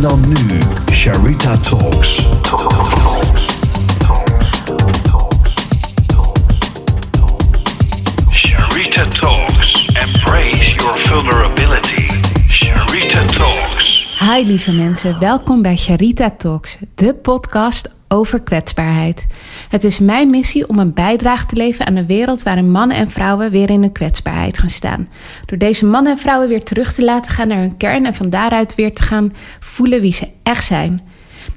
En dan nu, Sharita Talks. Sharita Talks. Embrace your vulnerability. Sharita Talks. Hi lieve mensen, welkom bij Sharita Talks, de podcast over kwetsbaarheid. Het is mijn missie om een bijdrage te leveren aan een wereld waarin mannen en vrouwen weer in hun kwetsbaarheid gaan staan. Door deze mannen en vrouwen weer terug te laten gaan naar hun kern en van daaruit weer te gaan voelen wie ze echt zijn.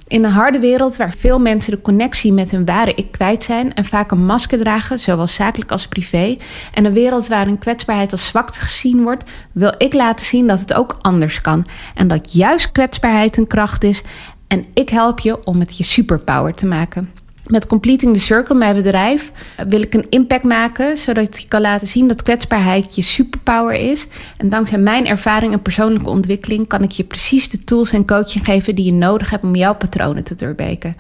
In een harde wereld waar veel mensen de connectie met hun ware ik kwijt zijn en vaak een masker dragen, zowel zakelijk als privé, en een wereld waarin kwetsbaarheid als zwakte gezien wordt, wil ik laten zien dat het ook anders kan en dat juist kwetsbaarheid een kracht is en ik help je om het je superpower te maken. Met Completing the Circle, mijn bedrijf, wil ik een impact maken zodat je kan laten zien dat kwetsbaarheid je superpower is. En dankzij mijn ervaring en persoonlijke ontwikkeling kan ik je precies de tools en coaching geven die je nodig hebt om jouw patronen te doorbreken.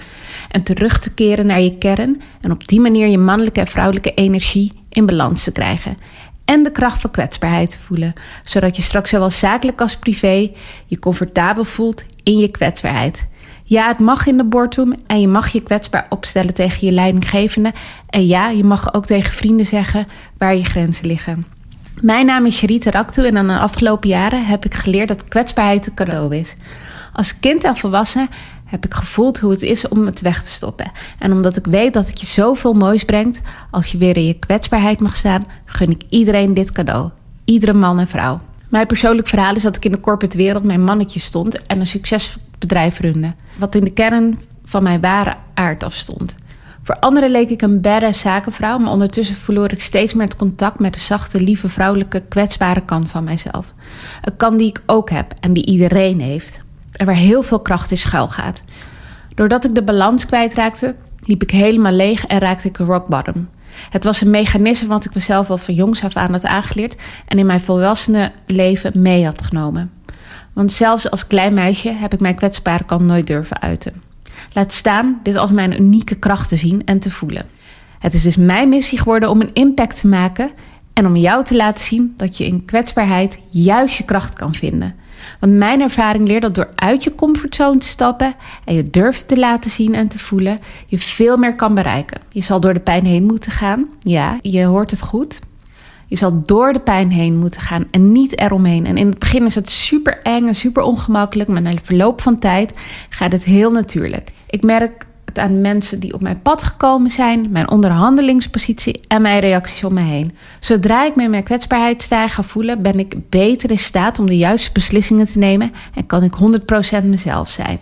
En terug te keren naar je kern en op die manier je mannelijke en vrouwelijke energie in balans te krijgen. En de kracht van kwetsbaarheid te voelen, zodat je straks zowel zakelijk als privé je comfortabel voelt in je kwetsbaarheid. Ja, het mag in de boardroom en je mag je kwetsbaar opstellen tegen je leidinggevende. En ja, je mag ook tegen vrienden zeggen waar je grenzen liggen. Mijn naam is Sharita Raktu en aan de afgelopen jaren heb ik geleerd dat kwetsbaarheid een cadeau is. Als kind en volwassen heb ik gevoeld hoe het is om het weg te stoppen. En omdat ik weet dat het je zoveel moois brengt, als je weer in je kwetsbaarheid mag staan, gun ik iedereen dit cadeau. Iedere man en vrouw. Mijn persoonlijk verhaal is dat ik in de corporate wereld mijn mannetje stond en een succesbedrijf runde. Wat in de kern van mijn ware aard afstond. Voor anderen leek ik een badass zakenvrouw, maar ondertussen verloor ik steeds meer het contact met de zachte, lieve, vrouwelijke, kwetsbare kant van mijzelf. Een kant die ik ook heb en die iedereen heeft. En waar heel veel kracht in schuil gaat. Doordat ik de balans kwijtraakte, liep ik helemaal leeg en raakte ik rock bottom. Het was een mechanisme wat ik mezelf al van jongs af aan had aangeleerd en in mijn volwassene leven mee had genomen. Want zelfs als klein meisje heb ik mijn kwetsbare kant nooit durven uiten. Laat staan dit als mijn unieke kracht te zien en te voelen. Het is dus mijn missie geworden om een impact te maken en om jou te laten zien dat je in kwetsbaarheid juist je kracht kan vinden. Want mijn ervaring leert dat door uit je comfortzone te stappen en je durft te laten zien en te voelen, je veel meer kan bereiken. Je zal door de pijn heen moeten gaan. Ja, je hoort het goed. Je zal door de pijn heen moeten gaan en niet eromheen. En in het begin is het super eng en super ongemakkelijk, maar na de verloop van tijd gaat het heel natuurlijk. Ik merk het aan mensen die op mijn pad gekomen zijn, mijn onderhandelingspositie en mijn reacties om me heen. Zodra ik me in mijn kwetsbaarheid sta ga voelen, ben ik beter in staat om de juiste beslissingen te nemen en kan ik 100% mezelf zijn.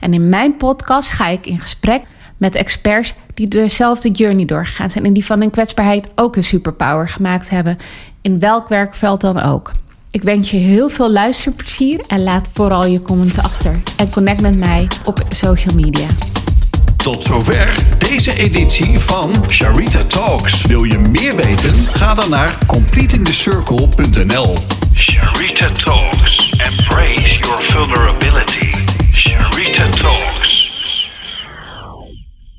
En in mijn podcast ga ik in gesprek met experts die dezelfde journey doorgegaan zijn en die van hun kwetsbaarheid ook een superpower gemaakt hebben, in welk werkveld dan ook. Ik wens je heel veel luisterplezier en laat vooral je comments achter. En connect met mij op social media. Tot zover deze editie van Sharita Talks. Wil je meer weten? Ga dan naar completingthecircle.nl. Sharita Talks.